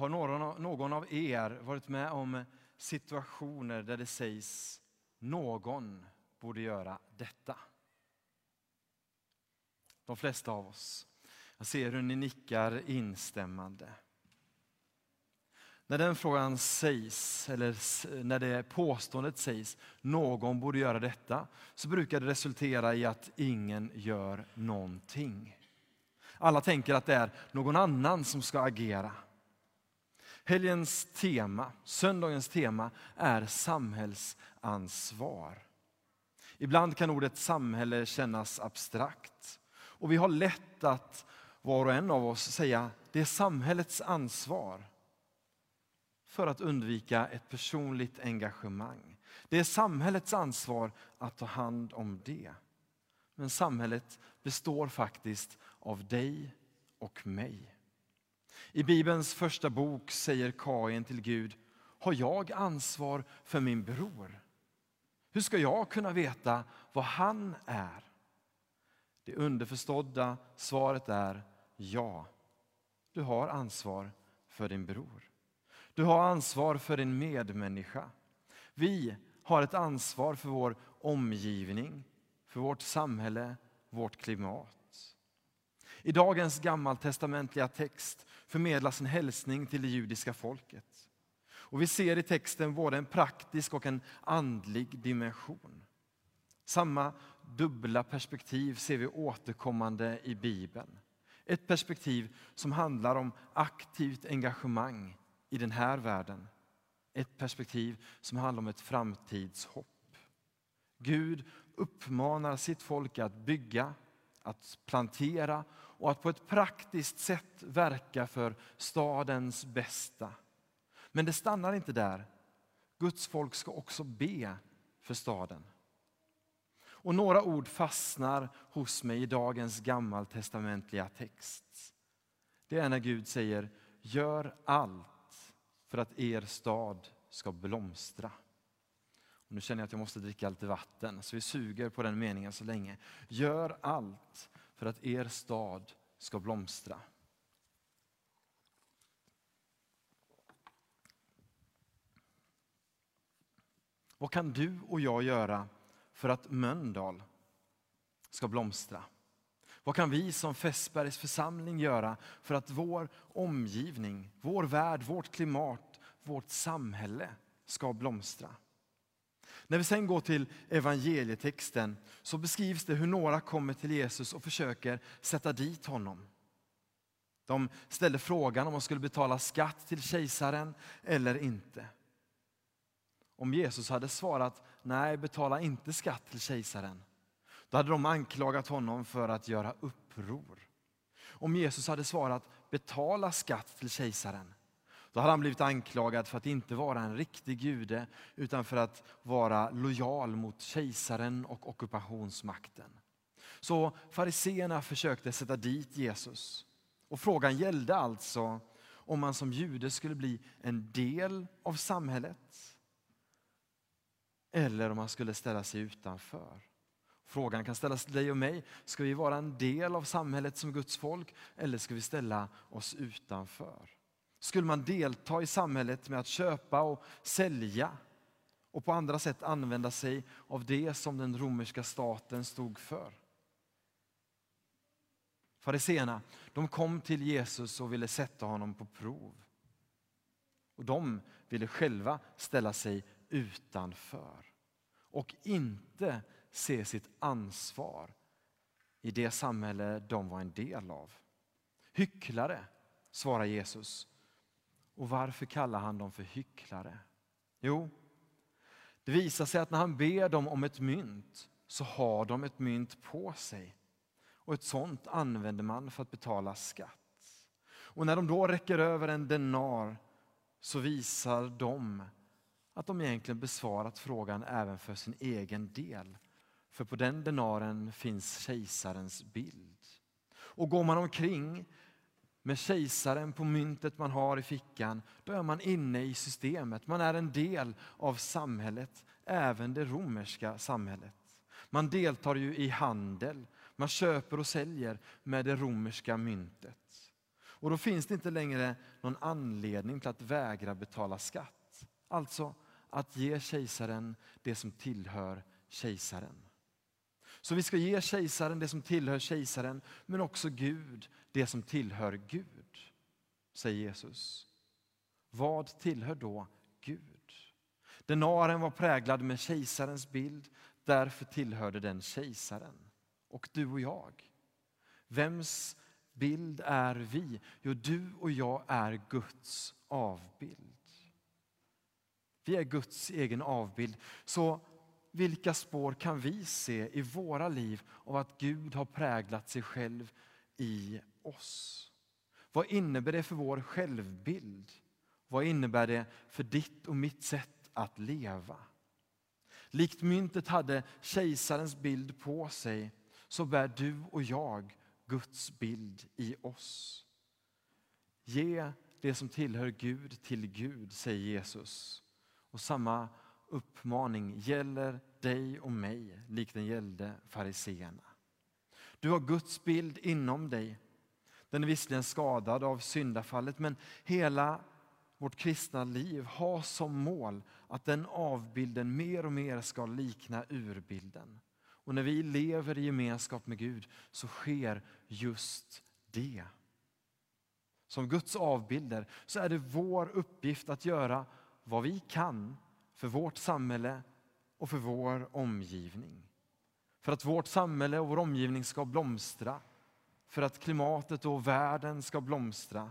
Har någon, någon av er varit med om situationer där det sägs någon borde göra detta? De flesta av oss. Jag ser hur ni nickar instämmande. När den frågan sägs, eller när det påståendet sägs, någon borde göra detta, så brukar det resultera i att ingen gör någonting. Alla tänker att det är någon annan som ska agera. Helgens tema, söndagens tema, är samhällsansvar. Ibland kan ordet samhälle kännas abstrakt. Och vi har lätt att var och en av oss säga det är samhällets ansvar för att undvika ett personligt engagemang. Det är samhällets ansvar att ta hand om det. Men samhället består faktiskt av dig och mig. I Bibelns första bok säger Kain till Gud, har jag ansvar för min bror? Hur ska jag kunna veta vad han är? Det underförstådda svaret är ja. Du har ansvar för din bror. Du har ansvar för din medmänniska. Vi har ett ansvar för vår omgivning, för vårt samhälle, vårt klimat. I dagens gammaltestamentliga text förmedlas en hälsning till det judiska folket. Och vi ser i texten både en praktisk och en andlig dimension. Samma dubbla perspektiv ser vi återkommande i Bibeln. Ett perspektiv som handlar om aktivt engagemang i den här världen. Ett perspektiv som handlar om ett framtidshopp. Gud uppmanar sitt folk att bygga, att plantera och att på ett praktiskt sätt verka för stadens bästa. Men det stannar inte där. Guds folk ska också be för staden. Och några ord fastnar hos mig i dagens gammaltestamentliga text. Det är när Gud säger, gör allt för att er stad ska blomstra. Och nu känner jag att jag måste dricka lite vatten, så vi suger på den meningen så länge. Gör allt för att er stad ska blomstra. Vad kan du och jag göra för att Mölndal ska blomstra? Vad kan vi som Fässbergs församling göra för att vår omgivning, vår värld, vårt klimat, vårt samhälle ska blomstra? När vi sen går till evangelietexten så beskrivs det hur några kommer till Jesus och försöker sätta dit honom. De ställde frågan om man skulle betala skatt till kejsaren eller inte. Om Jesus hade svarat nej, betala inte skatt till kejsaren, då hade de anklagat honom för att göra uppror. Om Jesus hade svarat betala skatt till kejsaren, då hade han blivit anklagad för att inte vara en riktig jude utan för att vara lojal mot kejsaren och ockupationsmakten. Så fariseerna försökte sätta dit Jesus. Och frågan gällde alltså om man som jude skulle bli en del av samhället eller om man skulle ställa sig utanför. Frågan kan ställas till dig och mig. Ska vi vara en del av samhället som Guds folk eller ska vi ställa oss utanför? Skulle man delta i samhället med att köpa och sälja och på andra sätt använda sig av det som den romerska staten stod för? Fariseerna de kom till Jesus och ville sätta honom på prov. Och De ville själva ställa sig utanför och inte se sitt ansvar i det samhälle de var en del av. Hycklare, svarar Jesus. Och varför kallar han dem för hycklare? Jo, det visar sig att när han ber dem om ett mynt så har de ett mynt på sig. Och ett sånt använder man för att betala skatt. Och när de då räcker över en denar så visar de att de egentligen besvarat frågan även för sin egen del. För på den denaren finns kejsarens bild. Och går man omkring med kejsaren på myntet man har i fickan, då är man inne i systemet. Man är en del av samhället, även det romerska samhället. Man deltar ju i handel, man köper och säljer med det romerska myntet. Och då finns det inte längre någon anledning till att vägra betala skatt. Alltså att ge kejsaren det som tillhör kejsaren. Så vi ska ge kejsaren det som tillhör kejsaren, men också Gud det som tillhör Gud, säger Jesus. Vad tillhör då Gud? Denaren var präglad med kejsarens bild, därför tillhörde den kejsaren. Och du och jag, vems bild är vi? Jo, du och jag är Guds avbild. Vi är Guds egen avbild. Så vilka spår kan vi se i våra liv av att Gud har präglat sig själv i oss? Vad innebär det för vår självbild? Vad innebär det för ditt och mitt sätt att leva? Likt myntet hade kejsarens bild på sig så bär du och jag Guds bild i oss. Ge det som tillhör Gud till Gud, säger Jesus. Och samma uppmaning gäller dig och mig, likt den gällde fariseerna. Du har Guds bild inom dig. Den är visserligen skadad av syndafallet, men hela vårt kristna liv har som mål att den avbilden mer och mer ska likna urbilden. Och när vi lever i gemenskap med Gud så sker just det. Som Guds avbilder så är det vår uppgift att göra vad vi kan för vårt samhälle och för vår omgivning. För att vårt samhälle och vår omgivning ska blomstra. För att klimatet och världen ska blomstra.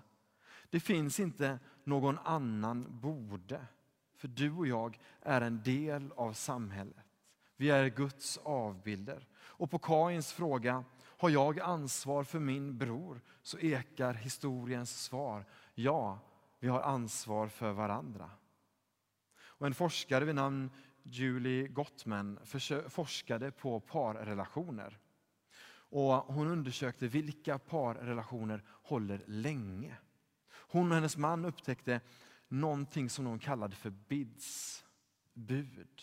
Det finns inte någon annan borde. För du och jag är en del av samhället. Vi är Guds avbilder. Och på Kains fråga, har jag ansvar för min bror? Så ekar historiens svar, ja, vi har ansvar för varandra. Och en forskare vid namn Julie Gottman forskade på parrelationer. Och hon undersökte vilka parrelationer håller länge. Hon och hennes man upptäckte någonting som de kallade för BIDS, bud.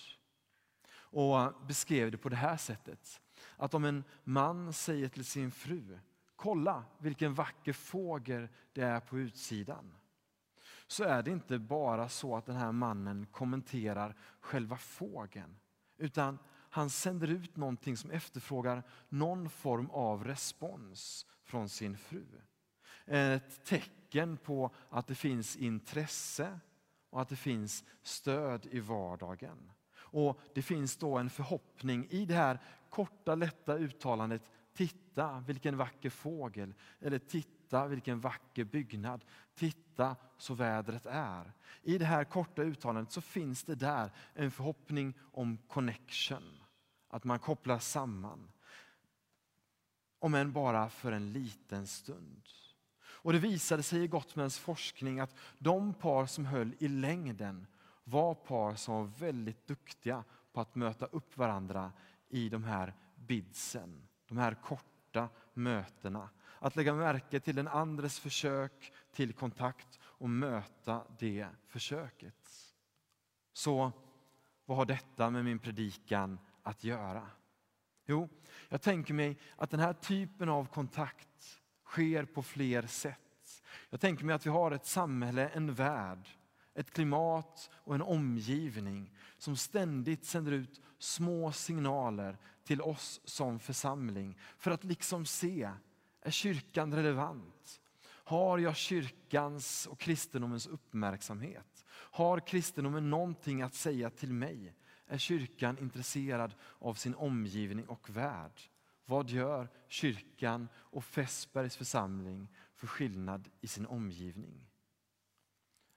Och beskrev det på det här sättet. Att om en man säger till sin fru, kolla vilken vacker fågel det är på utsidan så är det inte bara så att den här mannen kommenterar själva fågeln. Utan han sänder ut någonting som efterfrågar någon form av respons från sin fru. Ett tecken på att det finns intresse och att det finns stöd i vardagen. Och Det finns då en förhoppning i det här korta lätta uttalandet Titta vilken vacker fågel, eller titta vilken vacker byggnad, titta så vädret är. I det här korta uttalandet så finns det där en förhoppning om connection, att man kopplar samman. Om än bara för en liten stund. Och Det visade sig i Gottmans forskning att de par som höll i längden var par som var väldigt duktiga på att möta upp varandra i de här bidsen, de här korta mötena. Att lägga märke till den andres försök till kontakt och möta det försöket. Så vad har detta med min predikan att göra? Jo, jag tänker mig att den här typen av kontakt sker på fler sätt. Jag tänker mig att vi har ett samhälle, en värld, ett klimat och en omgivning som ständigt sänder ut små signaler till oss som församling för att liksom se, är kyrkan relevant? Har jag kyrkans och kristendomens uppmärksamhet? Har kristendomen någonting att säga till mig? Är kyrkan intresserad av sin omgivning och värld? Vad gör kyrkan och Fässbergs församling för skillnad i sin omgivning?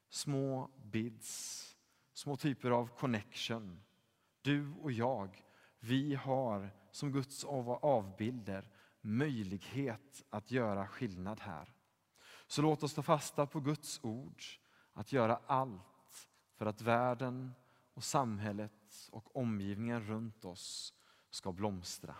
Små bids, små typer av connection. Du och jag, vi har som Guds avbilder möjlighet att göra skillnad här. Så låt oss ta fasta på Guds ord, att göra allt för att världen och samhället och omgivningen runt oss ska blomstra.